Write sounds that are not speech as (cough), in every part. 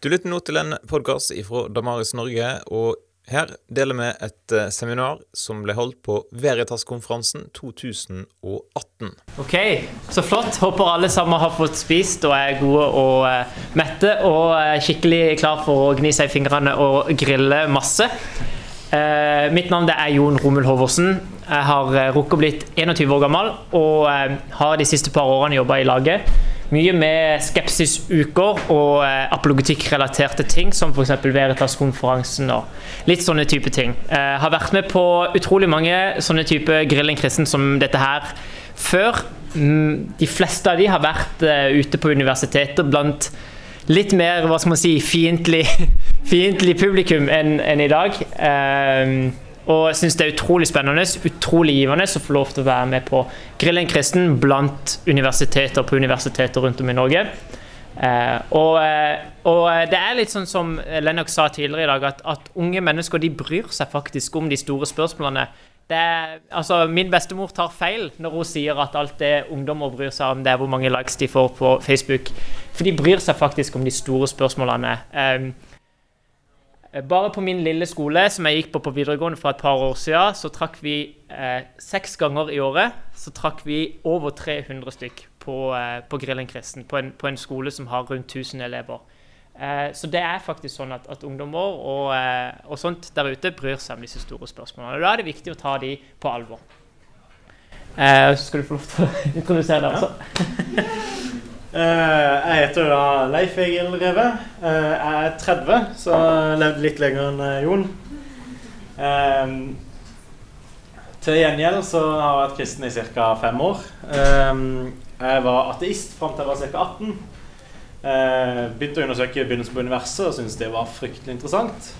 Du lytter nå til en podkast fra Damaris Norge, og her deler vi et eh, seminar som ble holdt på Veritas-konferansen 2018. Ok, så flott. Håper alle sammen har fått spist og er gode og uh, mette og er skikkelig klar for å gni seg i fingrene og grille masse. Mitt navn er Jon Romul Hoversen. Jeg har rukket blitt 21 år gammel og har de siste par årene jobba i laget. Mye med skepsisuker og eh, apologetikk-relaterte ting, som f.eks. Veritas-konferansen og litt sånne type ting. Eh, har vært med på utrolig mange sånne type grilling kristen som dette her før. Mm, de fleste av de har vært eh, ute på universiteter blant litt mer hva skal man si, fiendtlig, (laughs) publikum enn en i dag. Uh, og jeg syns det er utrolig spennende utrolig givende å få lov til å være med på Grillen kristen blant universiteter på universiteter rundt om i Norge. Eh, og, eh, og, det er litt sånn som Lennox sa tidligere i dag, at, at, unge mennesker de bryr seg faktisk om de store spørsmålene. Er, altså, min bestemor tar feil når hun sier at alt det ungdommer bryr seg om, det er hvor mange likes de får på Facebook. For de bryr seg faktisk om de store spørsmålene. Eh, Eh, bare på min lille skole som jeg gikk på på videregående for et par år siden, så trakk vi eh, seks ganger i året så trakk vi over 300 stykk på, eh, på Grillen kristen, på en, på en, skole som har rundt 1000 elever. Eh, så det er faktisk sånn at, at ungdommer og, eh, og, sånt der ute bryr seg om disse store spørsmålene. Og Da er det viktig å ta de på alvor. Eh, så skal du få lov til å (laughs) introdusere deg også. Uh, jeg heter da Leif Egil Reve. Uh, jeg er 30, så jeg levde litt lenger enn uh, Jon. til gjengjeld så har jeg vært kristen i ca. fem år. jeg var ateist fram til jeg var ca. 18. begynte å undersøke begynnelsen på universet og syntes det var fryktelig interessant.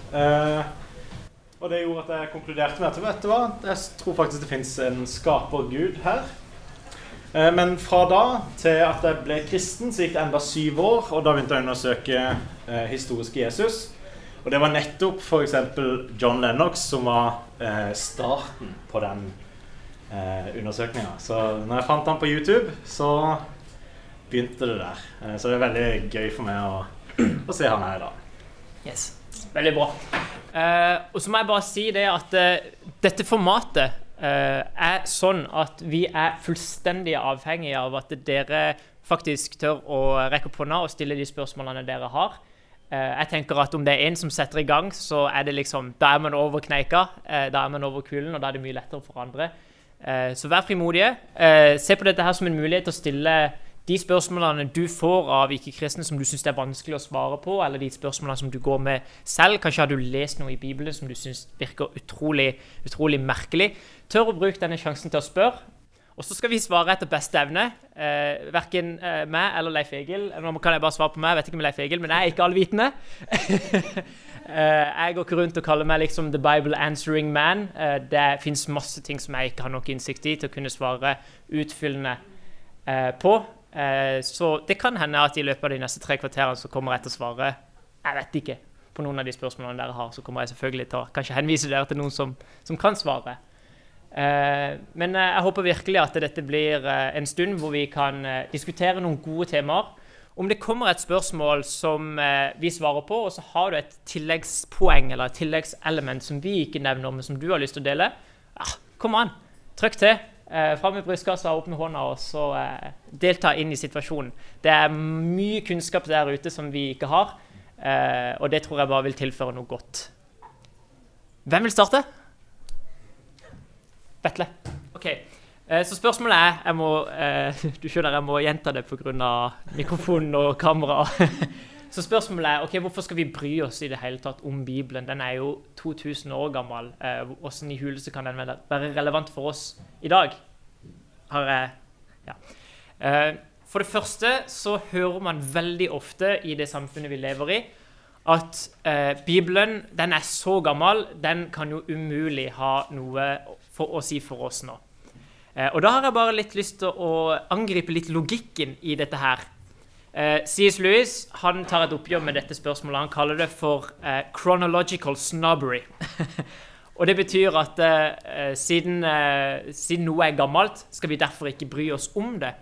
og det gjorde at jeg konkluderte med at vet du hva, jeg tror faktisk det fins en skaper-gud her. Eh, men fra da til at jeg ble kristen, så gikk det enda syv år. Og da begynte jeg å undersøke eh, historiske Jesus. Og det var nettopp f.eks. John Lennox som var eh, starten på den eh, undersøkninga. Så når jeg fant han på YouTube, så begynte det der. Eh, så det er veldig gøy for meg å, å se han her i dag. Yes. Veldig bra. Og så må jeg bare si det at dette formatet er sånn at vi er fullstendig avhengige av at dere faktisk tør å rekke opp hånda og stille de spørsmålene dere har. Eh, jeg tenker at Om det er én som setter i gang, så er det liksom, da er man over kneika. Eh, da er man over kulen, og da er det mye lettere for andre. Så vær frimodige. Se på dette her som en mulighet til å stille de spørsmålene du får av ikke-kristne som du syns er vanskelig å svare på, eller de spørsmålene som du går med selv. Kanskje har du lest noe i Bibelen som du syns virker utrolig, utrolig merkelig. Tør å bruke denne sjansen til å spørre. Og så skal vi svare etter beste evne. Eh, verken eh, meg eller Leif Egil. Nå kan jeg bare svare på meg, jeg vet ikke med Leif Egil, men jeg er ikke allvitende. (laughs) eh, jeg går ikke rundt og kaller meg liksom The Bible Answering Man. Eh, det fins masse ting som jeg ikke har nok innsikt i til å kunne svare utfyllende eh, på. Eh, så det kan hende at i løpet av de neste tre kvarterene så kommer jeg til å svare Jeg vet ikke. På noen av de spørsmålene dere har, så kommer jeg selvfølgelig til å kanskje henvise dere til noen som, som kan svare. Eh, men eh, jeg håper virkelig at dette blir en stund hvor vi kan diskutere noen gode temaer. Om det kommer et spørsmål som vi svarer på, og så har du et tilleggspoeng eller et tilleggselement som vi ikke nevner, men som du har lyst til å dele, ja, kom an, trykk til. Eh, Fram med brystkassa, med hånda og så eh, delta inn i situasjonen. Det er mye kunnskap der ute som vi ikke har, eh, og det tror jeg bare vil tilføre noe godt. Hvem vil starte? Vetle. Ok. Eh, så spørsmålet er jeg må, (laughs) Du skjønner jeg må gjenta det pga. mikrofonen og kamera. (laughs) Så spørsmålet er ok, hvorfor skal vi bry oss i det hele tatt om Bibelen? Den er jo 2000 år gammel. Hvordan eh, i huleste kan den være relevant for oss i dag? Har jeg ja. Eh, for det første så hører man veldig ofte i det samfunnet vi lever i, at eh, Bibelen den er så gammel, den kan jo umulig ha noe for å si for oss nå. Eh, og da har jeg bare litt lyst til å angripe litt logikken i dette her. Eh, C.S. Lewis han tar et oppgjør med dette spørsmålet. Han kaller det for eh, 'chronological snobbery'. (laughs) og Det betyr at eh, siden, eh, siden, noe er gammelt, skal vi derfor ikke bry oss om det.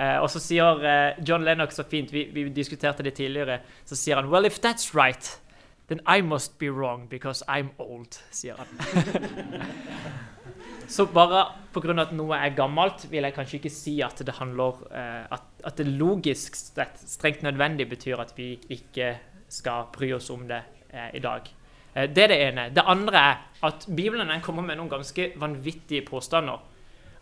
Eh, og så sier eh, John Lennox så fint, vi, vi diskuterte det tidligere, så sier han Well, if that's right, then I must be wrong because I'm old, sier han. (laughs) så bare pga. at noe er gammelt, vil jeg kanskje ikke si at det handler eh, at, at det logisk sett strengt nødvendig betyr at vi ikke skal bry oss om det eh, i dag. Eh, det er det ene. Det andre er at Bibelen kommer med noen ganske vanvittige påstander.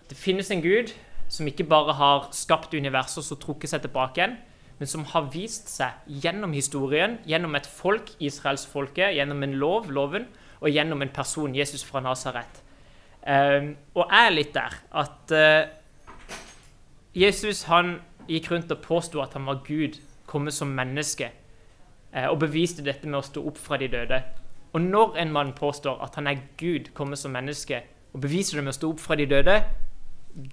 At det finnes en gud som ikke bare har skapt universet og trukket seg tilbake igjen, men som har vist seg gjennom historien, gjennom et folk, israelsfolket, gjennom en lov, loven, og gjennom en person, Jesus fra Nasaret. Um, og er litt der at uh, Jesus han gikk rundt og påsto at han var Gud, kommet som menneske, uh, og beviste dette med å stå opp fra de døde. Og når en mann påstår at han er Gud, kommet som menneske, og beviser det med å stå opp fra de døde,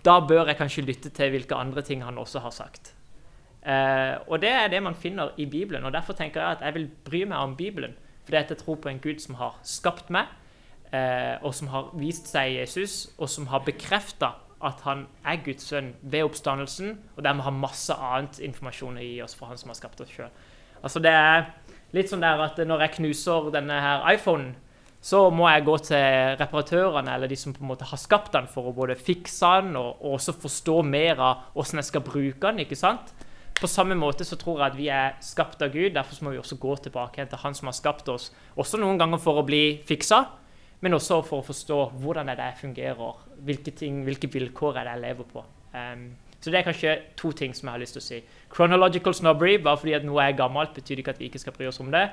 da bør jeg kanskje lytte til hvilke andre ting han også har sagt. Uh, og det er det man finner i Bibelen. og Derfor tenker jeg at jeg vil bry meg om Bibelen. Fordi jeg tror på en Gud som har skapt meg, og som har vist seg i Jesus, og som har bekrefta at han er Guds sønn ved oppstandelsen, og dermed har masse annet informasjon å oss fra han som har skapt oss sjøl. Altså det er litt sånn der at når jeg knuser denne her iPhonen, så må jeg gå til reparatørene eller de som på en måte har skapt den, for å både fikse den og, og også forstå mer av hvordan jeg skal bruke den. ikke sant? På samme måte så tror jeg at vi er skapt av Gud, derfor må vi også gå tilbake til Han som har skapt oss. Også noen ganger for å bli fiksa, men også for å forstå hvordan det er fungerer, hvilke, ting, hvilke vilkår er det jeg lever på. Um, så det er kanskje to ting som jeg har lyst til å si. Chronological snobbery, bare fordi at noe er gammelt, betyr ikke at vi ikke skal bry oss om det.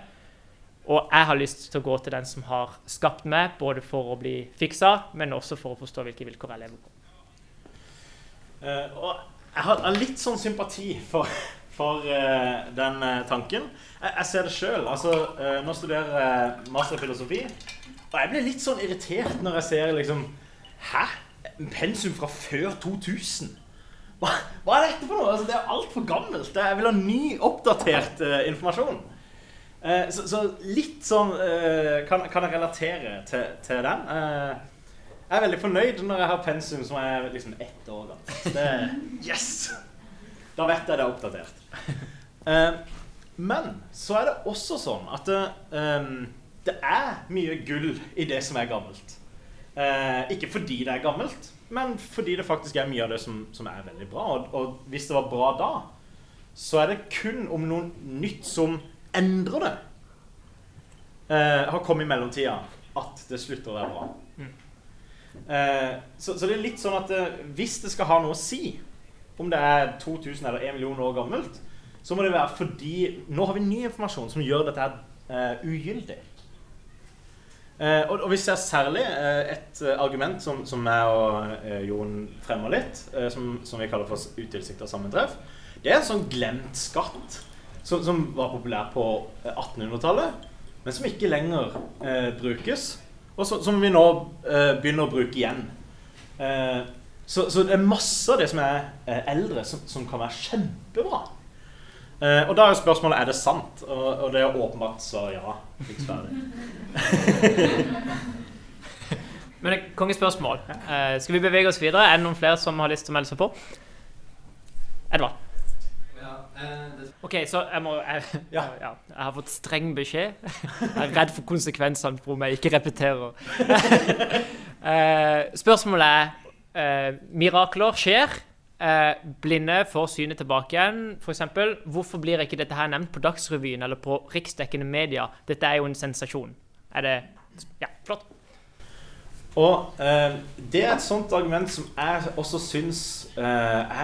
Og jeg har lyst til å gå til den som har skapt meg, både for å bli fiksa, men også for å forstå hvilke vilkår jeg lever på. Uh, og jeg har litt sånn sympati for, for uh, den uh, tanken. Jeg, jeg, ser det sjøl. Altså, nå studerer jeg master i filosofi, og jeg blir litt sånn irritert når jeg ser liksom Hæ? Pensum fra før 2000? Hva, hva er dette for noe? Altså, det er altfor gammelt. Jeg vil ha ny, oppdatert informasjon. Uh, så, så, litt sånn uh, kan, kan, jeg relatere til, til den. Jeg er veldig fornøyd når jeg har pensum som er liksom ett år gammelt. (laughs) Yes! Da vet jeg det er oppdatert. Men så er det også sånn at eh, det er mye gull i det som er gammelt. Eh, ikke fordi det er gammelt, men fordi det faktisk er mye av det som, som er veldig bra. Og, og hvis det var bra da, så er det kun om noe nytt som endrer det, eh, har kommet i mellomtida, at det slutter å være bra. Mm. Eh, så, så, det er litt sånn at eh, hvis det skal ha noe å si, om det er 2000 eller 1 million år gammelt, så må det være fordi nå har vi ny informasjon som gjør dette her ugyldig. Eh, og, og, vi ser særlig eh, et uh, argument som, som jeg og eh, Jon fremmer litt, uh, som, som, vi kaller for utilsikta sammentreff. Det er en sånn glemt skatt som, som var populær på 1800-tallet, eh, men som ikke lenger eh, brukes. Og så, som vi nå eh, begynner å bruke igjen. Eh, så, så, det er masse av det som er eh, eldre, som, som, kan være kjempebra. Eh, og da er jo spørsmålet er det sant. Og, og det er åpenbart så ja. (laughs) Men det kongespørsmål. skal vi bevege oss videre? Er det noen flere som har lyst til å melde seg på? Edvard. OK, så jeg må jeg, (laughs) ja. Ja, jeg har fått streng beskjed. Jeg er redd for konsekvensene for om jeg ikke repeterer. uh, (laughs) spørsmålet er uh, Mirakler skjer. Uh, blinde får synet tilbake igjen, f.eks. Hvorfor blir ikke dette her nevnt på Dagsrevyen eller på riksdekkende media? Dette er jo en sensasjon. Er det Ja, flott. Og eh, Det er et sånt argument som jeg også syns eh,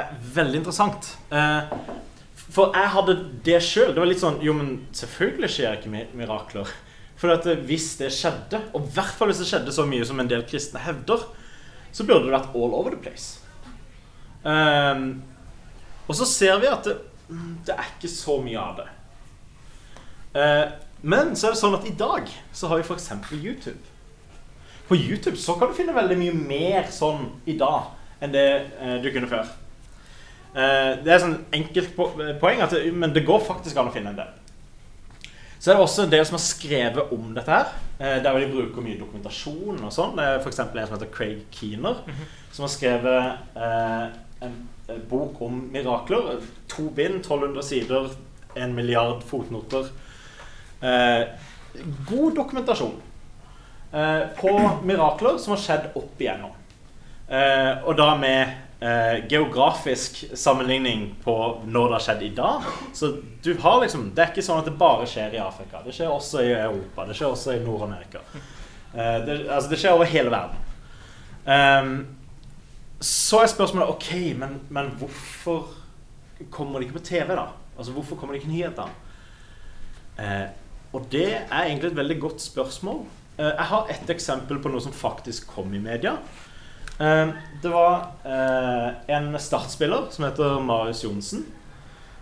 er veldig interessant. Eh, for jeg hadde det sjøl. Det var litt sånn Jo, men selvfølgelig skjer ikke mirakler. For at eh, hvis det skjedde, og i hvert fall hvis det skjedde så mye som en del kristne hevder, så burde det vært all over the place. Um, og så ser vi at det, det, er ikke så mye av det. Uh, men så er det sånn at i dag så har vi f.eks. YouTube. På YouTube så kan du finne veldig mye mer sånn i dag enn det uh, du kunne før. Uh, det er sånn enkelt poeng, at det, men det går faktisk an å finne en del. Så er det også en del som har skrevet om dette her. Eh, der de bruker mye dokumentasjon og sånn. Det er f.eks. en som heter Craig Keener, -hmm. som har skrevet eh, en, bok om mirakler. To bind, 1200 sider, en milliard fotnoter. Eh, god dokumentasjon eh, på mirakler som har skjedd opp igjennom. Eh, og da med eh, geografisk sammenligning på når det har skjedd i dag. Så du har liksom Det er ikke sånn at det bare skjer i Afrika. Det skjer også i Europa. Det skjer også i Nord-Amerika. Eh, det, altså, det skjer over hele verden. Ehm, så er spørsmålet OK, men, men hvorfor kommer de ikke på TV, da? Altså, Hvorfor kommer det ikke nyheter? Eh, og det er egentlig et veldig godt spørsmål. Eh, jeg har ett eksempel på noe som faktisk kom i media. Eh, det var eh, en startspiller som heter Marius Johnsen,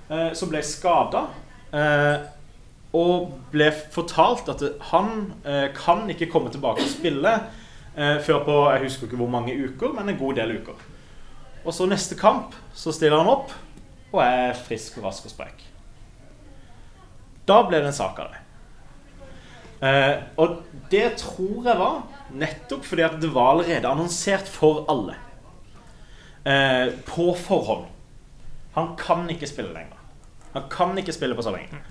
eh, som ble skada. Eh, og ble fortalt at han kan ikke komme tilbake og spille før på jeg husker ikke hvor mange uker, men en god del uker. Og så neste kamp så stiller han opp og er frisk og rask og sprek. Da ble det en sak av det. Eh, og det tror jeg var nettopp fordi at det var allerede annonsert for alle. Eh, på forhånd. Han kan ikke spille lenger. Han kan ikke spille på så lenge.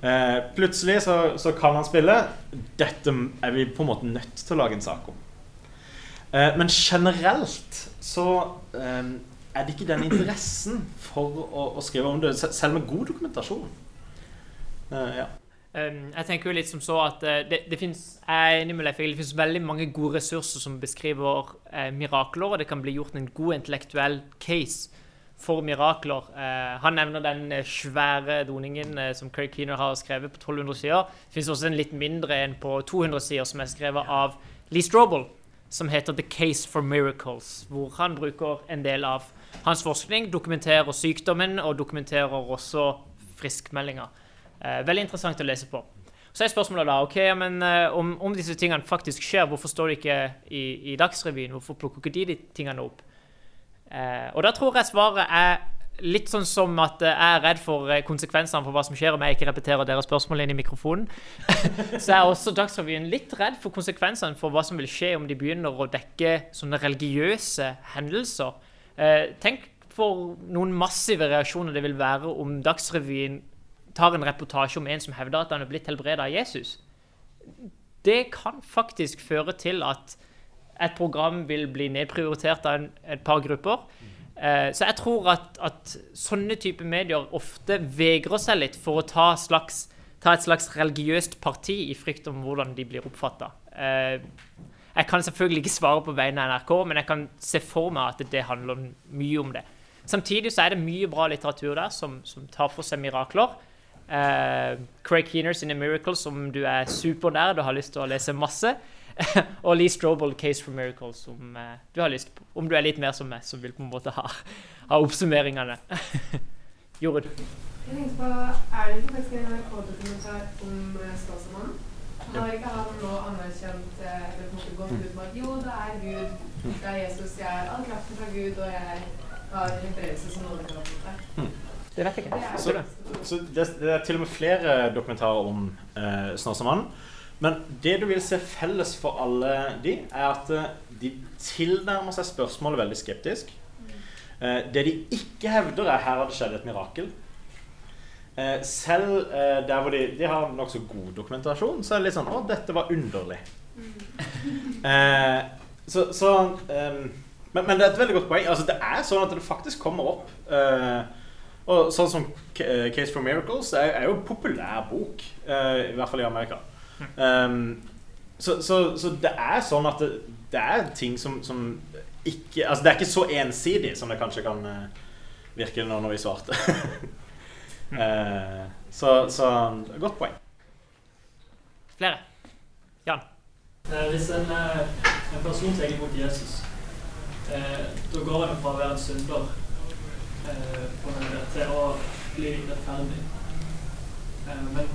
Eh, plutselig så, så, kan han spille. Dette er vi på en måte nødt til å lage en sak om. Eh, men generelt så eh, er det ikke den interessen for å, å skrive om det, selv med god dokumentasjon. Eh, ja. Um, jeg tenker jo litt som så at uh, det, det finnes, finnes veldig mange gode ressurser som beskriver uh, mirakler, og det kan bli gjort en god intellektuell case for mirakler. Uh, han nevner den svære doningen som Craig Keener har skrevet på 1200 sider. Det finnes også en litt mindre en på 200 sider som er skrevet av Lee Strobel, som heter 'The Case for Miracles', hvor han bruker en del av hans forskning, dokumenterer sykdommen og dokumenterer også friskmeldinger. Eh, veldig interessant å lese på. Så er spørsmålet da ok, men om, om, disse tingene faktisk skjer, hvorfor står de ikke i, i Dagsrevyen? Hvorfor plukker ikke de de tingene opp? Uh, og da tror jeg svaret er litt sånn som at jeg er redd for konsekvensene for hva som skjer om jeg ikke repeterer deres spørsmål inn i mikrofonen. (laughs) så er også Dagsrevyen litt redd for konsekvensene for hva som vil skje om de begynner å dekke sånne religiøse hendelser. Eh, tenk for noen massive reaksjoner det vil være om Dagsrevyen tar en reportasje om en som hevder at han er blitt helbredet av Jesus. Det kan faktisk føre til at et program vil bli nedprioritert av en, et par grupper. Eh, så jeg tror at, at, sånne typer medier ofte vegrer seg litt for å ta, slags, ta, et slags religiøst parti i frykt om hvordan de blir oppfatta. Eh, jeg kan selvfølgelig ikke svare på vegne av NRK, men jeg kan se for meg at det handler mye om det. Samtidig så er det mye bra litteratur der som, som tar for seg mirakler. Eh, Craig Keeners in a Miracle, som du er supernær og har lyst til å lese masse. (laughs) og Lee Strobel, Case for Miracles, som uh, du har lyst på. Om du er litt mer som meg, som vil på en måte ha, ha oppsummeringene. (laughs) Jorunn? Jeg tenkte på, Er det ikke faktisk en NRK-dokumentar om Statsmannen? Har ikke han nå anerkjent eller på gått ut på at jo, det er Gud, det er Jesus, jeg er all kraften fra Gud, og jeg har helbredelse som noen kan oppnå? Det vet jeg ikke. Så, så det, det, er til og med flere dokumentarer om eh, Snåsamannen. Men det du vil se felles for alle de, er at eh, de tilnærmer seg spørsmålet veldig skeptisk. Eh, det de ikke hevder, er her har det skjedd et mirakel. Eh, selv der hvor de, de har nokså god dokumentasjon, så er det litt sånn Å, dette var underlig. (laughs) Eh, så, så men, men, det er et veldig godt poeng. Altså, det er sånn at det faktisk kommer opp eh, og sånn som Case for Miracles er, er jo en populær bok, uh, i hvert fall i Amerika. Um, så, så, så, det er sånn at det, det er ting som, som, ikke Altså det er ikke så ensidig som det kanskje kan uh, virke nå når vi svarte. uh, (laughs) så, så godt poeng. Flere? Jan? Hvis en, en person tar imot Jesus, da går han fra å være en synder Eh, til å bli rettferdig. Eh, men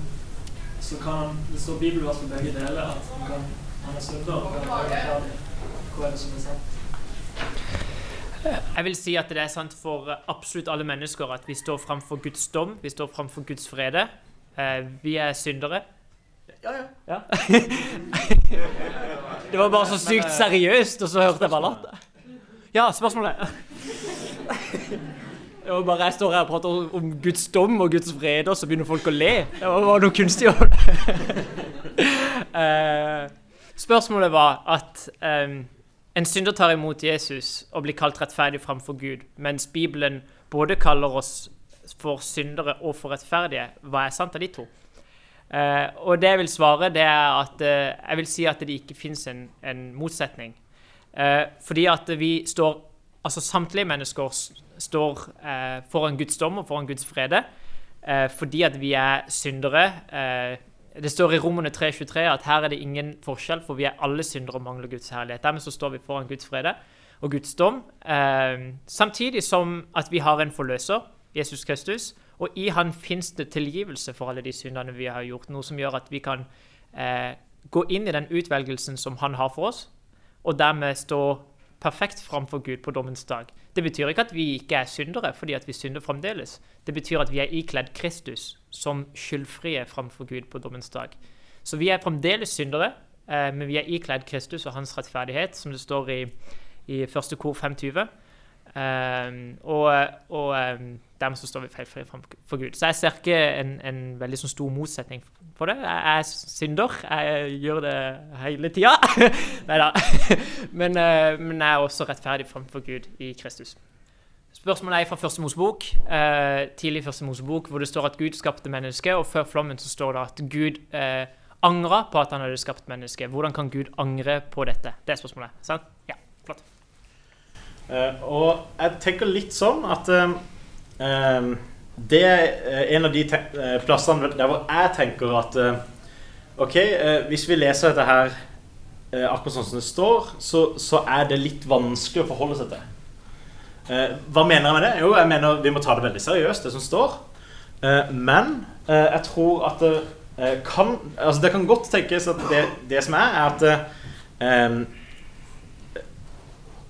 så kan han, det står bibelvers på begge deler at han, kan, han er synder og kan være rettferdig. Hva er det som er sant? Jeg vil si at det er sant for absolutt alle mennesker at vi står framfor Guds dom, vi står framfor Guds frede. Eh, vi er syndere. Ja, ja. ja. (laughs) det var bare så sykt seriøst, og så hørte jeg bare latter. Ja, spørsmålet? Og bare jeg står her og prater om- Guds dom og Guds vrede, og så begynner folk å le. Det var noe kunstig over det. uh, spørsmålet var at um, en synder tar imot Jesus og blir kalt rettferdig framfor Gud, mens Bibelen både kaller oss for syndere og for rettferdige. Hva er sant av de to? Uh, og det jeg vil svare, det er at uh, jeg vil si at det ikke fins en, en motsetning. Uh, fordi at vi står Altså samtlige mennesker står eh, foran Guds dom og foran Guds frede eh, fordi at vi er syndere. Eh, det står i Romerne 3,23 at her er det ingen forskjell, for vi er alle syndere og mangler Guds herlighet. Dermed så står vi foran Guds frede og Guds dom. Eh, samtidig som at vi har en forløser, Jesus Kristus, og i han fins det tilgivelse for alle de syndene vi har gjort. Noe som gjør at vi kan eh, gå inn i den utvelgelsen som han har for oss, og dermed stå perfekt framfor Gud på dommens dag. Det betyr ikke at vi ikke er syndere, fordi at vi synder fremdeles. Det betyr at vi er ikledd Kristus som skyldfrie framfor Gud på dommens dag. Så vi er fremdeles syndere, eh, men vi er ikledd Kristus og hans rettferdighet, som det står i, i første kor 520. Eh, og og um, dermed så står vi feilfrie for Gud. Så jeg ser ikke en, en veldig sånn stor motsetning for det. Jeg er synder. Jeg gjør det hele tida. (laughs) Nei da. (laughs) Men, eh, men jeg er også rettferdig framfor Gud i Kristus. Spørsmålet er fra Første Mosebok, eh, tidlig Første Mosebok, hvor det står at Gud skapte mennesket, og før flommen så står det at Gud eh, angra på at han hadde skapt mennesket. Hvordan kan Gud angre på dette? Det er spørsmålet. sant? Ja, flott. Uh, og jeg tenker litt sånn at eh, Det er en av de eh, plassene der hvor jeg tenker at eh, OK, eh, hvis vi leser dette her eh, akkurat sånn som det står, så, så er det litt vanskelig å forholde seg til. Eh, hva mener jeg med det? Jo, jeg mener vi må ta det veldig seriøst, det som står. Eh, men eh, jeg tror at det eh, kan Altså, det kan godt tenkes at det, det som er, er at eh,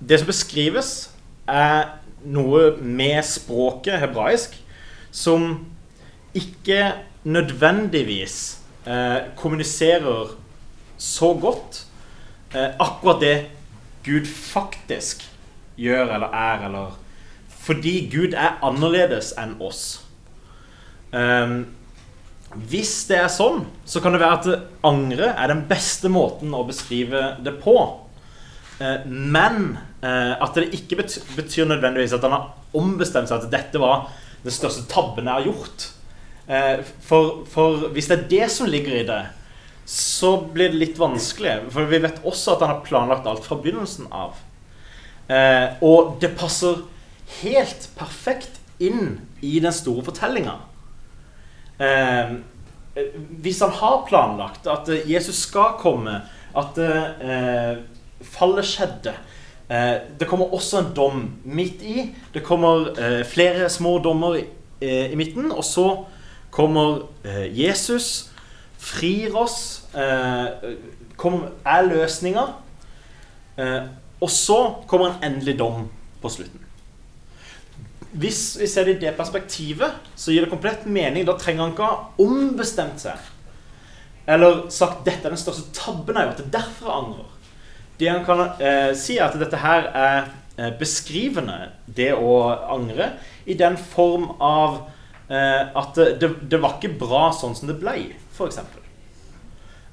det som beskrives, er noe med språket hebraisk som ikke nødvendigvis eh, kommuniserer så godt eh, akkurat det Gud faktisk gjør eller er, eller Fordi Gud er annerledes enn oss. Ehm, hvis det er sånn, så kan det være at angre er den beste måten å beskrive det på. Eh, men eh, at det ikke betyr, nødvendigvis at han har ombestemt seg at dette var den største tabben jeg har gjort. Eh, for, for hvis det er det som ligger i det, så blir det litt vanskelig. For vi vet også at han har planlagt alt fra begynnelsen av. Og det passer helt perfekt inn i den store fortellinga. Hvis han har planlagt at Jesus skal komme, at fallet skjedde eh, Det kommer også en dom midt i. Det kommer eh, flere små dommer i, eh, i midten. Og så kommer Jesus, frir oss, kommer, er løsninga. Og så kommer en endelig dom på slutten. Hvis vi ser det i det perspektivet, så gir det komplett mening. Da trenger han ikke ha ombestemt seg. Eller sagt 'dette er den største tabben jeg har gjort'. Det er derfor jeg angrer. Det han kan eh, si, er at dette her er eh, beskrivende, det å angre, i den form av eh, at det, det var ikke bra sånn som det ble, f.eks.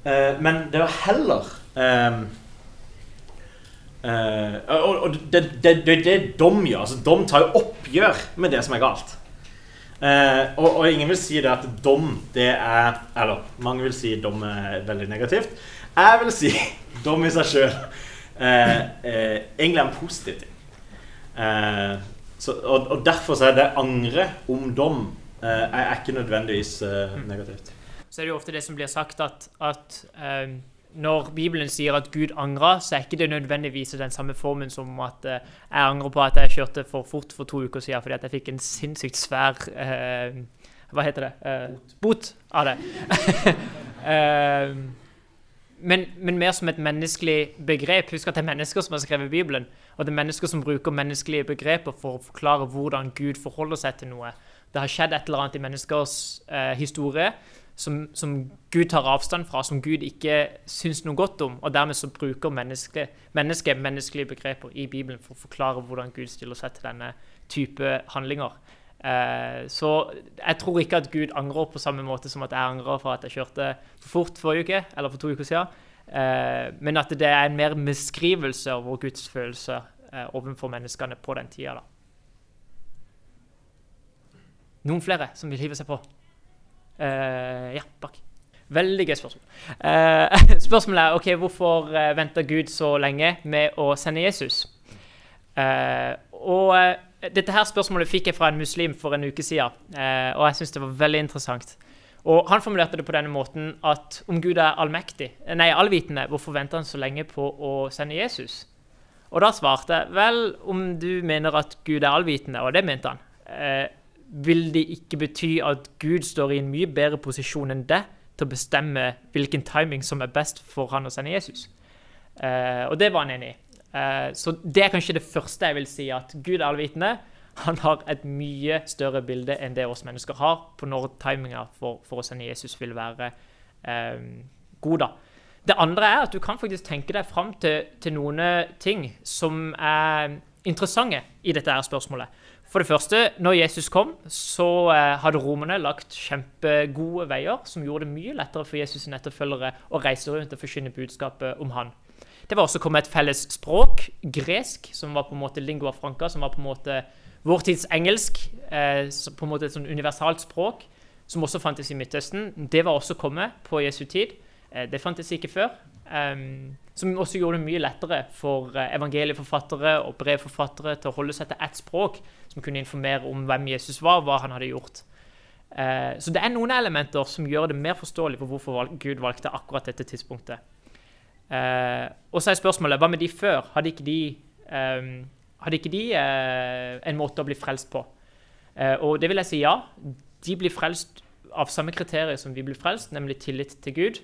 Eh, men det var heller eh, eh, Og, og det, det, det, det dom gjør. Altså, dom tar jo oppgjør med det som er galt. Eh, og, og ingen vil si det at dom det er Eller mange vil si dom er veldig negativt. Jeg vil si (laughs) dom i seg sjøl eh, eh, egentlig er en positiv ting. Eh, så, og, og derfor så er det angre om dom eh, er, er ikke nødvendigvis eh, negativt. så er det jo ofte det som blir sagt at, at når Bibelen sier at Gud angrer, så er ikke det nødvendigvis den samme formen som at eh, jeg angrer på at jeg kjørte for fort for to uker siden fordi at jeg fikk en sinnssykt svær eh, Hva heter det? Eh, bot av det. (laughs) Eh, men, men mer som et menneskelig begrep. Husk at det er mennesker som har skrevet Bibelen, og det er mennesker som bruker menneskelige begreper for å forklare hvordan Gud forholder seg til noe. Det har skjedd et eller annet i menneskers eh, historie som, som Gud tar avstand fra, som Gud ikke syns noe godt om. Og dermed så bruker mennesket menneske menneskelige begreper i Bibelen for å forklare hvordan Gud stiller seg til denne type handlinger. Eh, så jeg tror ikke at Gud angrer på samme måte som at jeg angrer for at jeg kjørte for fort forrige uke, eller for to uker siden. Eh, men at det er en mer beskrivelse av vår Guds følelse eh, overfor menneskene på den tida. da. Noen flere som vil hive seg på? Eh, ja, bak. Veldig gøy spørsmål. Uh, (laughs) spørsmålet er ok, hvorfor uh, venter Gud så lenge med å sende Jesus? Uh, og uh, dette her spørsmålet fikk jeg fra en muslim for en uke siden, eh, og jeg syns det var veldig interessant. Og Han formulerte det på denne måten at om Gud er allmektig, nei, allvitende, hvorfor venter han så lenge på å sende Jesus? Og da svarte jeg vel, om du mener at Gud er allvitende, og det mente han, eh, vil det ikke bety at Gud står i en mye bedre posisjon enn det til å bestemme hvilken timing som er best for han å sende Jesus? Eh, og det var han enig i. Eh, så det er kanskje det første jeg vil si, at Gud er allvitende. Han har et mye større bilde enn det oss mennesker har på når timinga for, for å sende Jesus vil være eh, god. da. Det andre er at du kan faktisk tenke deg fram til, til noen ting som er interessante i dette her spørsmålet. For det første, når Jesus kom, så eh, hadde romerne lagt kjempegode veier som gjorde det mye lettere for Jesus' sine etterfølgere å reise rundt og forkynne budskapet om han. Det var også kommet et felles språk, gresk, som var på en måte lingua franca, som var på en måte vår tids engelsk, eh, på en måte et sånn universalt språk, som også fantes i Midtøsten. Det var også kommet på Jesu tid. Eh, det fantes ikke før. Um, som også gjorde det mye lettere for evangelieforfattere og brevforfattere til å holde seg til ett språk, som kunne informere om hvem Jesus var, og hva han hadde gjort. Eh, så det er noen elementer som gjør det mer forståelig for hvorfor valg Gud valgte akkurat dette tidspunktet. Eh, og så er spørsmålet hva med de før? Hadde ikke de, eh, hadde ikke de en måte å bli frelst på? og det vil jeg si ja. De blir frelst av samme kriterier som vi blir frelst, nemlig tillit til Gud.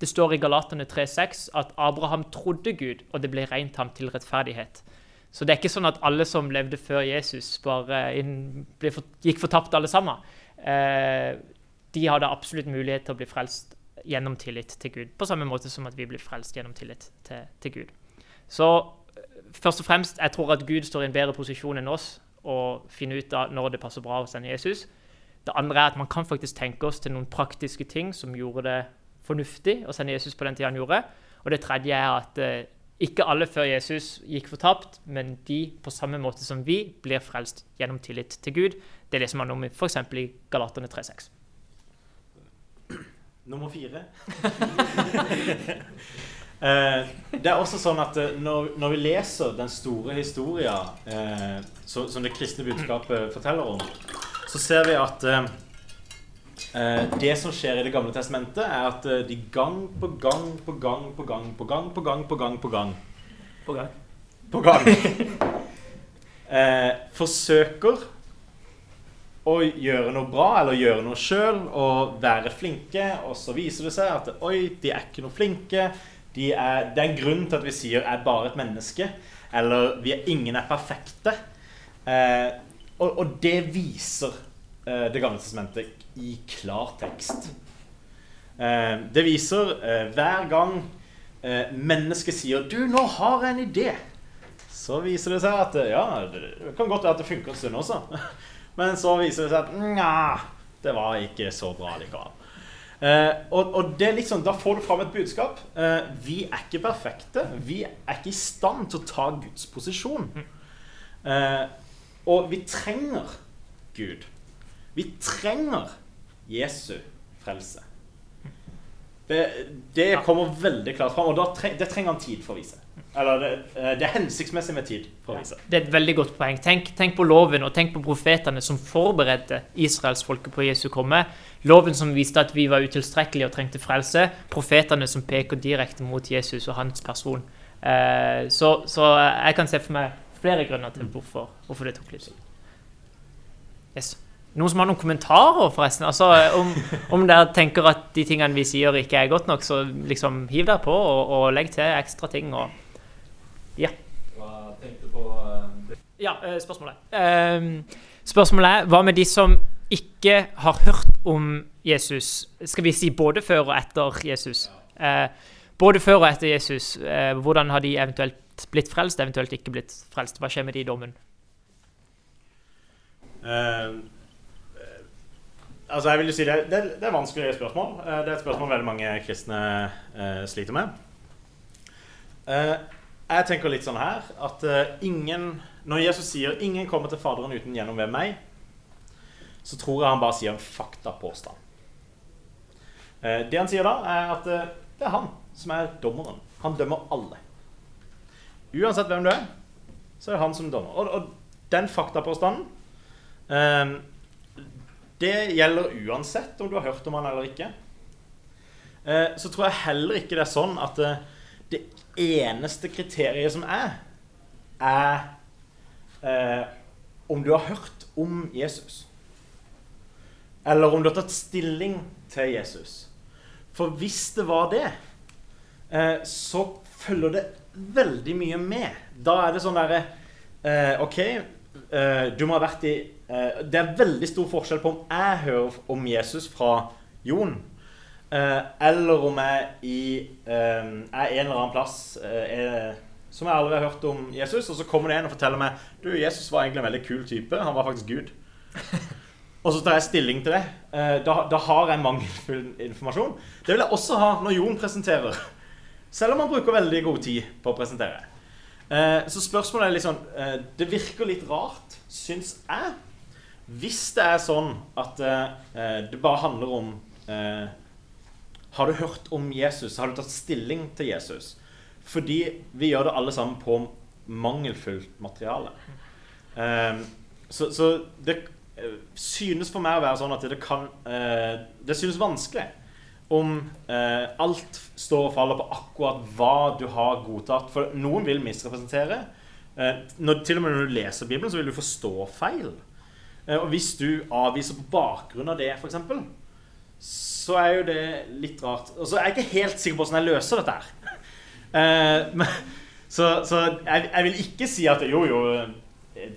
Det står i Galaterne 3,6 at Abraham trodde Gud, og det ble regnet ham til rettferdighet. Så det er ikke sånn at alle som levde før Jesus, bare inn, for, gikk fortapt alle sammen. Eh, de hadde absolutt mulighet til å bli frelst gjennom tillit til Gud, på samme måte som at vi blir frelst gjennom tillit til, til Gud. Så eh, først og fremst, jeg tror at Gud står i en bedre posisjon enn oss å finne ut av når det passer bra å sende Jesus. Det andre er at man kan faktisk tenke oss til noen praktiske ting som gjorde det fornuftig å sende Jesus på den tida han gjorde. Og det tredje er at eh, ikke alle før Jesus gikk fortapt, men de, på samme måte som vi, blir frelst gjennom tillit til Gud. Det leser man om f.eks. i Galaterne 3,6. (clears throat) Nummer fire. (laughs) eh, det er også sånn at eh, når, når, vi leser den store historien eh, så, som det kristne budskapet forteller om, så ser vi at Eh, det som skjer i Det gamle testamentet, er at eh, de gang på gang på gang på gang på gang på gang på gang på gang På gang. På gang. (laughs) eh, forsøker å gjøre noe bra eller gjøre noe sjøl og være flinke, og så viser det seg at oi, de er ikke noe flinke. De er, det er en grunn til at vi sier 'er bare et menneske', eller vi er, 'ingen er perfekte'. Eh, og, og, det viser eh, Det gamle testamentet i klartekst. Eh, det viser eh, hver gang eh, mennesket sier 'Du, nå har jeg en idé', så viser det seg at ja, det kan godt være at det funker en stund også. (laughs) Men så viser det seg at nja, det var ikke så bra likevel. Eh, og, og, det er liksom, Da får du fram et budskap. Eh, vi er ikke perfekte. Vi er ikke i stand til å ta Guds posisjon. Eh, og vi trenger Gud. Vi trenger Jesu frelse. Det, det kommer veldig klart fram, og treng, det trenger han tid for å vise. Eller det, eh, det, er hensiktsmessig med tid for å vise. Det er et veldig godt poeng. Tenk, tenk på loven og tenk på profetene som forberedte israelsfolket på Jesu komme. Loven som viste at vi var utilstrekkelige og trengte frelse. Profetene som peker direkte mot Jesus og hans person. Eh, så, så, jeg kan se for meg flere grunner til hvorfor, hvorfor det tok litt tid. Yes. Noen som har noen kommentarer, forresten? Altså, om, om, dere tenker at de tingene vi sier, ikke er godt nok, så liksom hiv dere på og, og legg til ekstra ting. Og, ja. Hva tenkte på uh, Ja, uh, spørsmålet. Uh, spørsmålet er hva med de som ikke har hørt om Jesus? Skal vi si både før og etter Jesus? Uh, både før og etter Jesus. hvordan har de eventuelt blitt frelst, eventuelt ikke blitt frelst? Hva skjer med de i dommen? Uh, eh, altså, jeg vil si det, det, det er vanskelige spørsmål. Eh, det er et spørsmål veldig mange kristne uh, sliter med. Uh, jeg tenker litt sånn her at uh, ingen Når Jesus sier 'ingen kommer til Faderen uten gjennom ved meg', så tror jeg han bare sier en faktapåstand. Det han sier da, er at det er han som er dommeren. Han dømmer alle. Uansett hvem du er, så er det han som dommer. Og, og den faktapåstanden Det gjelder uansett om du har hørt om han eller ikke. Eh, så tror jeg heller ikke det er sånn at eh, det eneste kriteriet som er, er eh, om du har hørt om Jesus. Eller om du har tatt stilling til Jesus. For hvis det var det, så følger det veldig mye med. Da er det sånn derre OK, eh, du må ha vært i uh, Det er veldig stor forskjell på om jeg hører om Jesus fra Jon, uh, eller om jeg i, eh, er en eller annen plass er, som jeg aldri har hørt om Jesus, og så kommer det en og forteller meg Du, Jesus var egentlig en veldig kul type. Han var faktisk Gud. (laughs) Og så tar jeg stilling til det. Eh, Da, da har jeg mangelfull informasjon. Det vil jeg også ha når Jon presenterer. Selv om han bruker veldig god tid på å presentere. Eh, Så spørsmålet er litt sånn eh, Det virker litt rart, syns jeg. Hvis det er sånn at eh, det bare handler om eh, Har du hørt om Jesus? Har du tatt stilling til Jesus? Fordi vi gjør det alle sammen på mangelfullt materiale. Eh, så, så det eh, synes for meg å være sånn at det kan eh, Det synes vanskelig om eh, alt står og faller på akkurat hva du har godtatt. For noen vil misrepresentere. Eh, når, til og med når du leser Bibelen, så vil du forstå feil. Eh, og hvis du avviser på bakgrunn av det, f.eks., så er jo det litt rart. Og så er jeg ikke helt sikker på hvordan jeg løser dette her. (laughs) Eh, men, så så jeg, jeg vil ikke si at jo, jo,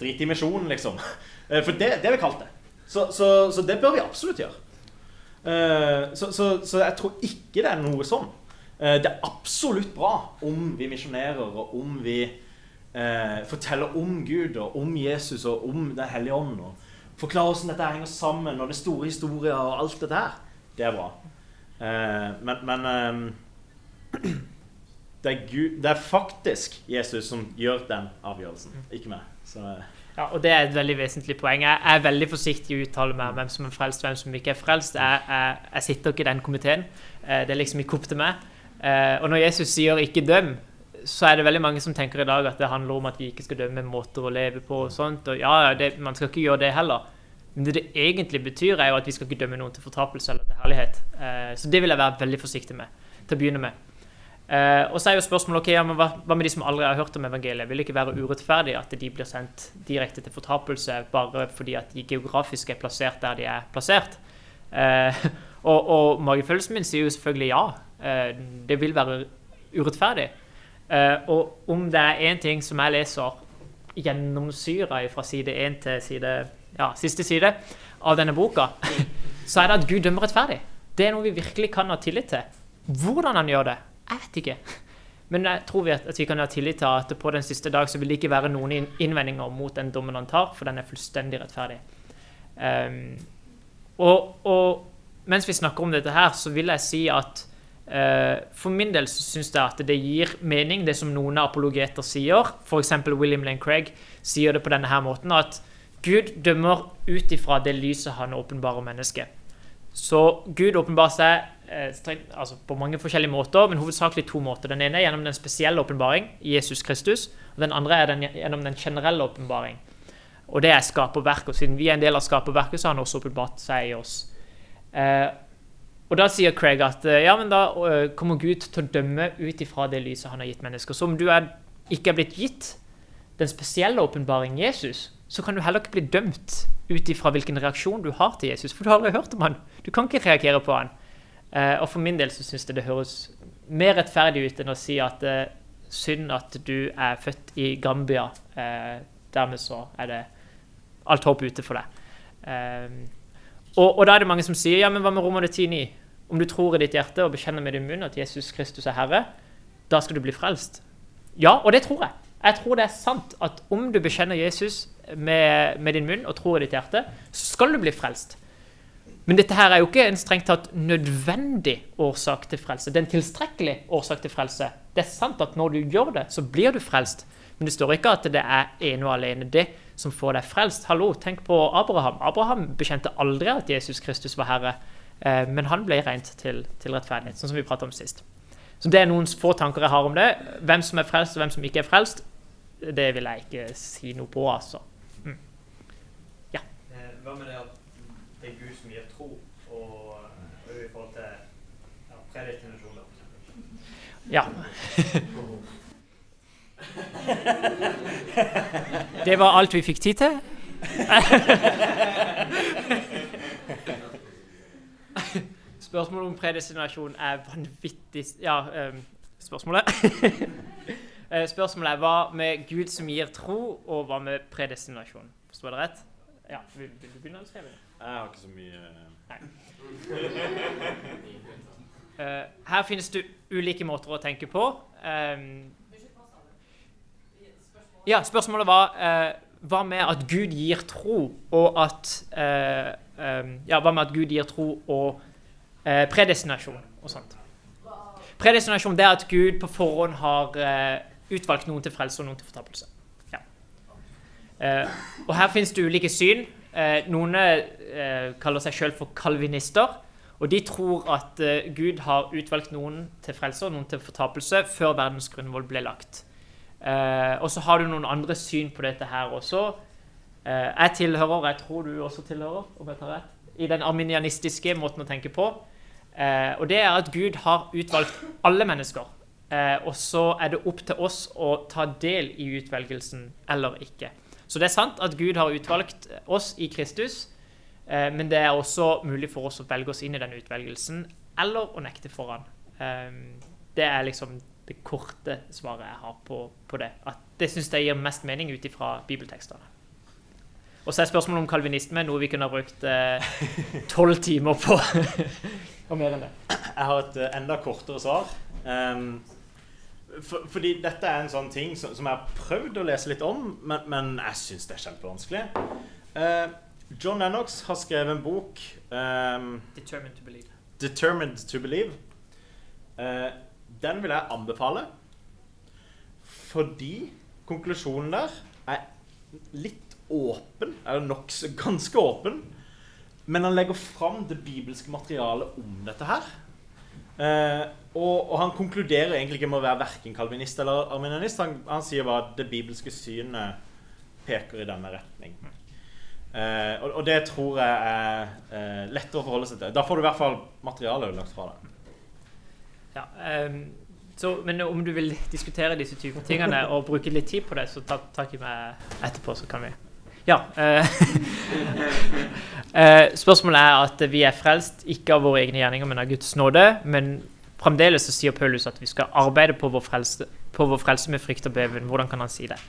drit i misjonen, liksom. (laughs) Eh, For det, det har vi kalt det. Så, så, så det bør vi absolutt gjøre. Eh, så, så, så jeg tror ikke det er noe sånn. Eh, det er absolutt bra om vi misjonerer, og om vi eh, forteller om Gud, og om Jesus og om Den hellige ånd. Og forklarer hvordan dette henger sammen, og det store historier og alt dette her. Det er bra. Eh, men men eh, (clears throat) det, er Gud, det er faktisk Jesus som gjør den avgjørelsen, ikke meg. Så, eh, Ja, og Det er et veldig vesentlig poeng. Jeg er veldig forsiktig i å uttale meg om hvem som er frelst hvem som ikke er frelst. Jeg, jeg, jeg sitter ikke i den komiteen. Eh, Det er liksom ikke opp til meg. Eh, Og når Jesus sier 'ikke døm', så er det veldig mange som tenker i dag at det handler om at vi ikke skal dømme måter å leve på og sånt. Og ja, det, man skal ikke gjøre det heller. Men det det egentlig betyr, er jo at vi skal ikke dømme noen til fortapelse eller til herlighet. Eh, Så det vil jeg være veldig forsiktig med til å begynne med. Eh, og så er jo spørsmålet okay, ja, hva, hva med de som aldri har hørt om evangeliet? Vil det ikke være urettferdig at de blir sendt direkte til fortapelse bare fordi at de geografisk er plassert der de er plassert? Eh, (laughs) og, og magefølelsen min sier jo selvfølgelig ja. Eh, det vil være urettferdig. Og om det er én ting som jeg leser gjennomsyra fra side 1 til side, ja, siste side av denne boka, (laughs) så er det at Gud dømmer rettferdig. Det er noe vi virkelig kan ha tillit til. Hvordan han gjør det, jeg vet ikke. Men jeg tror vi at, at vi kan ha tillit til at på den siste dag så vil det ikke være noen innvendinger mot den dommen han tar, for den er fullstendig rettferdig. Um, og, og mens vi snakker om dette her, så vil jeg si at uh, for min del så syns jeg at det gir mening, det som noen apologeter sier. F.eks. William Lane Craig sier det på denne her måten at Gud dømmer ut ifra det lyset han åpenbarer mennesket. Så Gud åpenbarer seg strengt, altså på mange forskjellige måter, men hovedsakelig to måter. Den ene er gjennom den spesielle åpenbaring, Jesus Kristus, og den andre er den, gjennom den generelle åpenbaring. Og det er skaperverket. siden vi er en del av skaperverket, så har han også åpenbart seg i oss. Eh, og da sier Craig at eh, ja, men da eh, kommer Gud til å dømme ut ifra det lyset han har gitt mennesker. Så om du er, ikke er blitt gitt den spesielle åpenbaring Jesus, så kan du heller ikke bli dømt ut ifra hvilken reaksjon du har til Jesus, for du har aldri hørt om han. Du kan ikke reagere på han. Eh, og for min del så syns jeg det høres mer rettferdig ut enn å si at eh, synd at du er født i Gambia. Eh, dermed så er det alt håp ute for deg. Eh, og, og da er det mange som sier ja, men hva med Romerne 10,9? Om du tror i ditt hjerte og bekjenner med din munn at Jesus Kristus er Herre, da skal du bli frelst. Ja, og det tror jeg. Jeg tror det er sant at om du bekjenner Jesus med, med din munn og tror i ditt hjerte, så skal du bli frelst. Men dette her er jo ikke en strengt tatt nødvendig årsak til frelse. Det er en tilstrekkelig årsak til frelse. Det er sant at når du gjør det, så blir du frelst. Men det står ikke at det er ene og alene det som får deg frelst. Hallo, tenk på Abraham. Abraham bekjente aldri at Jesus Kristus var herre, eh, men han ble regnet til, til rettferdighet, sånn som vi pratet om sist. Så det er noen få tanker jeg har om det. Hvem som er frelst, og hvem som ikke er frelst, det vil jeg ikke si noe på, altså. Mm. Ja. Eh, Hva med det at det er Gud som gir tro, og, og i forhold til ja, predestinasjon? da. Ja. Det var alt vi fikk tid til. Spørsmålet om predestinasjon er vanvittig Ja, ehm, spørsmålet Eh, Spørsmålet er hva med Gud som gir tro, og hva med predestinasjon? Forstår jeg det rett? Ja, Vil, vil du begynne, å skrive begynne? Jeg har ikke så mye eh, (laughs) Eh, her finnes det ulike måter å tenke på. Ehm, ja, spørsmålet var eh, hva med at Gud gir tro, og at eh, ehm, Ja, hva med at Gud gir tro og predestinasjon og sånt? Predestinasjon det er at Gud på forhånd har utvalgt noen til frelse og noen til fortapelse. Ja. Og her finnes det ulike syn. Eh, noen eh, kaller seg sjøl for kalvinister. Og de tror at eh, Gud har utvalgt noen til frelse og noen til fortapelse før verdens grunnvoll ble lagt. Og så har du noen andre syn på dette her også. Jeg tilhører, jeg tror du også tilhører, om jeg tar rett, i den arminianistiske måten å tenke på. Og det er at Gud har utvalgt alle mennesker. Og så er det opp til oss å ta del i utvelgelsen eller ikke. Så det er sant at Gud har utvalgt oss i Kristus, eh, men det er også mulig for oss å velge oss inn i den utvelgelsen, eller å nekte foran. Eh, det er liksom det korte svaret jeg har på, på det. At det syns jeg gir mest mening ut ifra bibeltekstene. Og så er spørsmålet om kalvinisme noe vi kunne ha brukt (laughs) tolv timer på. (laughs) og mer enn det. Jeg har et eh, enda kortere svar. Ehm, for, fordi dette er en sånn ting som, som jeg har prøvd å lese litt om, men, men jeg syns det er kjempevanskelig. Uh, John Lennox har skrevet en bok um, Determined to believe. 'Determined to Believe'. Uh, den vil jeg anbefale. Fordi konklusjonen der er litt åpen, eller nokså ganske åpen. Men han legger fram det bibelske materialet om dette her. Eh, og, og han konkluderer egentlig ikke med å være verken kalvinist eller arminianist. Han, han sier bare at det bibelske synet peker i denne retning. Eh, og, og det tror jeg er eh, lettere å forholde seg til. Da får du i hvert fall materialet lagt fra deg. Ja, um, så, men om du vil diskutere disse typer tingene og bruke litt tid på det, så ta tak i meg etterpå, så kan vi Ja. eh, (laughs) eh, spørsmålet er at vi er frelst ikke av våre egne gjerninger, men av Guds nåde. Men fremdeles så sier Paulus at vi skal arbeide på vår frelse, på vår frelse med frykt og beven. Hvordan kan han si det?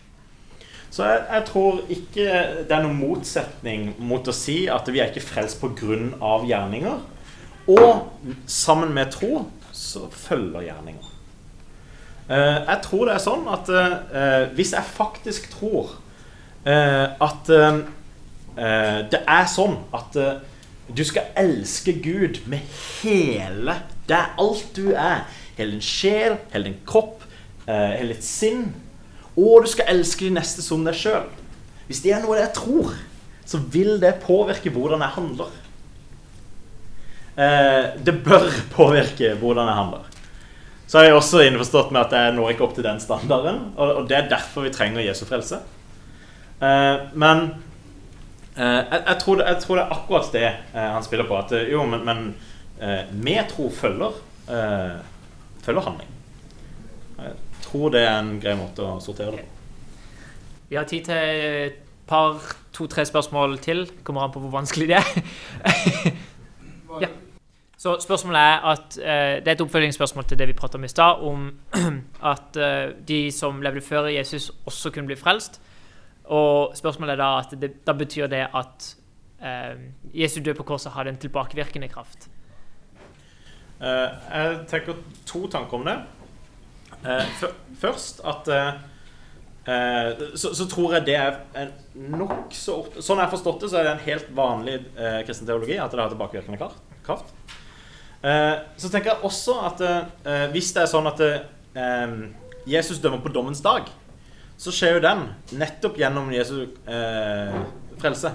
Så jeg, jeg tror ikke det er noen motsetning mot å si at vi er ikke frelst pga. gjerninger. Og sammen med tro så følger gjerninger. Eh, jeg tror det er sånn at eh, hvis jeg faktisk tror eh, at det er sånn at du skal elske Gud med hele Det er alt du er. Hele din sjel, hele din kropp, uh, hele ditt sinn. Og du skal elske de neste som deg sjøl. Hvis det er noe jeg tror, så vil det påvirke hvordan jeg handler. Uh, det bør påvirke hvordan jeg handler. Så er jeg også innforstått med at jeg når ikke opp til den standarden. Og, det er derfor vi trenger Jesu frelse. Uh, men uh, jeg, jeg, tror det, jeg tror det er akkurat det uh, han spiller på. At jo, men, men eh, med tro følger, eh, følger handling. Jeg tror det er en grei måte å sortere det på. Vi har tid til et par, to-tre spørsmål til. Kommer an på hvor vanskelig det er. (laughs) ja. Så spørsmålet er at eh, Det er et oppfølgingsspørsmål til det vi pratet om i stad, om (clears throat) at eh, de som levde før Jesus, også kunne bli frelst. Og spørsmålet er da at det, da betyr det at eh, Jesu død på korset hadde en tilbakevirkende kraft. Eh, jeg tenker to tanker om det. Eh, først at eh, så, så tror jeg det er nokså Sånn jeg har forstått det, så er det en helt vanlig kristen teologi at det har tilbakevirkende kraft. Så tenker jeg også at hvis det er sånn at Jesus dømmer på dommens dag, så skjer jo den nettopp gjennom Jesu eh, frelse.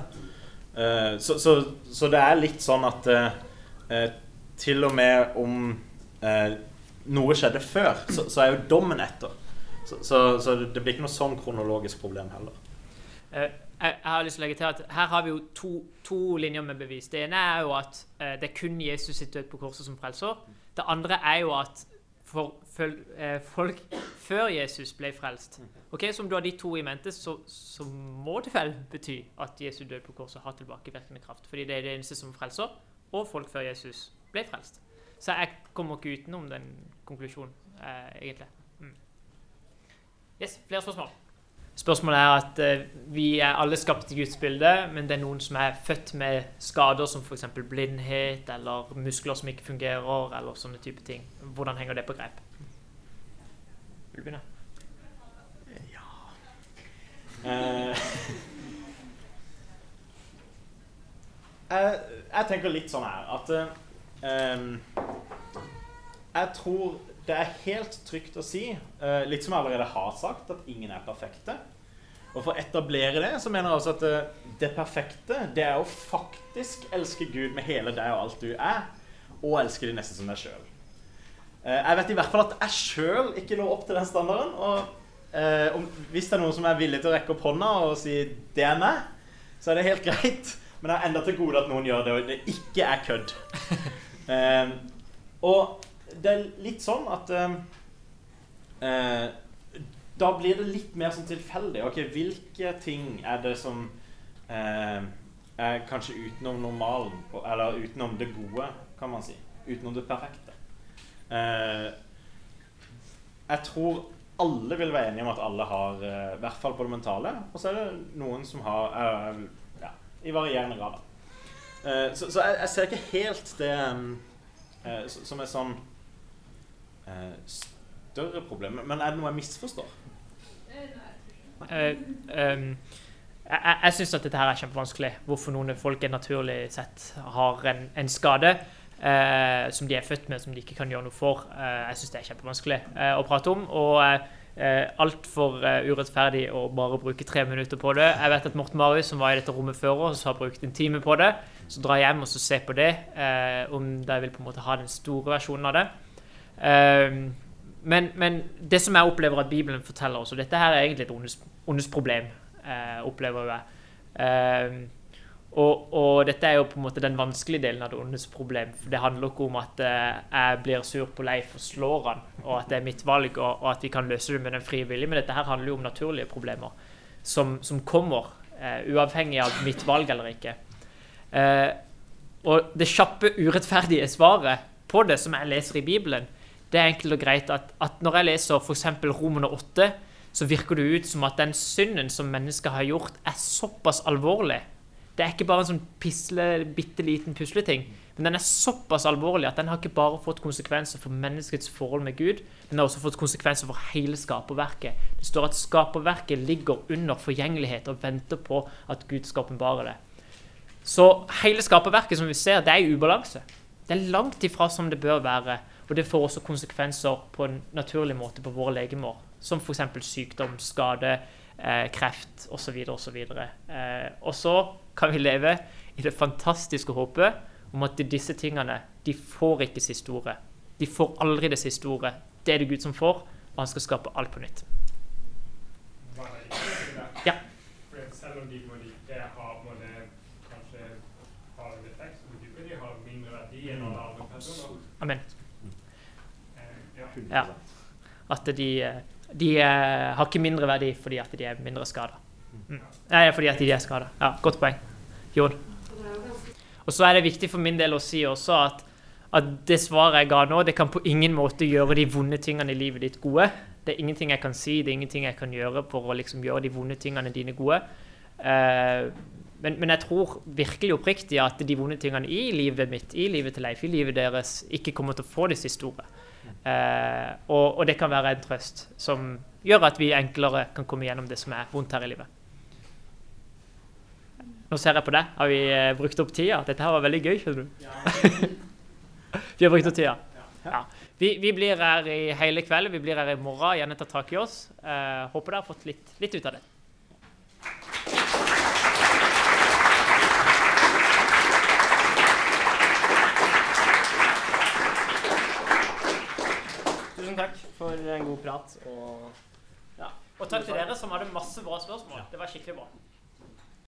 Eh, så, så, så det er litt sånn at eh, til og med om eh, noe skjedde før, så, så er jo dommen etter. Så, så, så det blir ikke noe sånn kronologisk problem heller. Eh, jeg, har lyst til å legge til at Her har vi jo to, to linjer med bevis. Det ene er jo at eh, det er kun Jesus sitt død på korset som frelser. Det andre er jo at for, for, eh, folk før Jesus ble frelst Ok, Som du har de to i mente, så, så må det vel bety at Jesus død på korset har tilbakevirkende kraft. Fordi det er det eneste som frelser, og folk før Jesus ble frelst. Så jeg kommer ikke utenom den konklusjonen, eh, egentlig. Mm. Yes, flere spørsmål? Spørsmålet er at eh, vi er alle skapt i Guds bilde, men det er noen som er født med skader som f.eks. blindhet eller muskler som ikke fungerer, eller sånne type ting. Hvordan henger det på grep? Vil du begynne? (laughs) Eh, jeg, jeg tenker litt sånn her at eh, Jeg tror det er helt trygt å si, eh, litt som jeg allerede har sagt, at ingen er perfekte. Og for å etablere det, så mener jeg også at eh, det perfekte, det er å faktisk elske Gud med hele deg og alt du er, og elske de neste som deg sjøl. Jeg vet i hvert fall at jeg sjøl ikke når opp til den standarden. Og eh, om, hvis det er noen som er villig til å rekke opp hånda og si 'det er meg', så er det helt (laughs) greit. Men jeg har enda til gode at noen gjør det, og det ikke er kødd. (laughs) Eh, og det er litt sånn at eh, eh, Da blir det litt mer sånn tilfeldig. Ok, Hvilke ting er det som eh, er kanskje utenom normalen, eller utenom det gode, kan man si. Utenom det perfekte. Eh, jeg tror alle vil være enige om at alle har eh, i hvert fall på det mentale. Og så er det noen som har eh, ja, I varierende grad. Eh, så så jeg, jeg ser ikke helt det eh, som et sånn eh, større problem. Men er det noe jeg misforstår? Uh, um, jeg jeg, syns at dette her er kjempevanskelig. Hvorfor noen folk naturlig sett har en, en skade eh, som de er født med, som de ikke kan gjøre noe for. Eh, jeg syns det er kjempevanskelig å prate om. Og eh, altfor uh, urettferdig å bare bruke tre minutter på det. Jeg vet at Morten Marius, som var i dette rommet før oss, har brukt en time på det. Så dra hjem og så se på det, eh, om de vil på en måte ha den store versjonen av det. Eh, men, men det som jeg opplever at Bibelen forteller oss, og dette her er egentlig et ondes, problem, eh, opplever jeg. Ehm, og, og dette er jo på en måte den vanskelige delen av det ondes problem. For det handler ikke om at eh, jeg blir sur på Leif og slår han, og at det er mitt valg, og, og at vi kan løse det med den frie vilje. Men dette her handler jo om naturlige problemer som, som kommer, eh, uavhengig av mitt valg eller ikke. Eh, og det kjappe, urettferdige svaret på det, som jeg leser i Bibelen, det er enkelt og greit at, at når jeg leser f.eks. Romerne 8, så virker det ut som at den synden som mennesket har gjort, er såpass alvorlig. Det er ikke bare en sånn pisle, bitte liten pusleting, men den er såpass alvorlig at den har ikke bare fått konsekvenser for menneskets forhold med Gud, den har også fått konsekvenser for hele skaperverket. Det står at skaperverket ligger under forgjengelighet og venter på at Gud skal åpenbare det. Så hele skaperverket som vi ser, det er i ubalanse. Det er langt ifra som det bør være. Og det får også konsekvenser på en naturlig måte på våre legemer. Som f.eks. sykdom, skade, eh, kreft osv. osv. Eh, og så kan vi leve i det fantastiske håpet om at disse tingene de får ikke siste ordet. De får aldri det siste ordet. Det er det Gud som får, og han skal skape alt på nytt. Ja. Selv om de må like måte ikke kanskje har en effekt, så betyr de har mindre verdi enn alle andre personer. Amen. Eh, ja. Ja. At de, eh, de eh, har ikke mindre verdi fordi at de er mindre skada. Mm. Nei, fordi at de er skada. Ja, godt poeng. Jon. Og så er det viktig for min del å si også at, at det svaret jeg ga nå, det kan på ingen måte gjøre de vonde tingene i livet ditt gode. Det er ingenting jeg kan si, det er ingenting jeg kan gjøre for å liksom gjøre de vonde tingene dine gode. Eh, men, men jeg tror virkelig oppriktig at de vonde tingene i livet mitt, i livet til Leif, i livet deres, ikke kommer til å få det siste ordet. Eh, og, og det kan være en trøst som gjør at vi enklere kan komme gjennom det som er vondt her i livet. Nå ser jeg på deg. Har vi eh, brukt opp tida? Dette her var veldig gøy. skjønner du. (laughs) vi har brukt opp tida. Ja. Vi, vi blir her i hele kveld. Vi blir her i morgen. Gjerne ta tak i oss. Eh, håper dere har fått litt, litt ut av det. Tusen takk for en god prat. Og, ja. og takk til dere som hadde masse bra spørsmål. Det var skikkelig bra.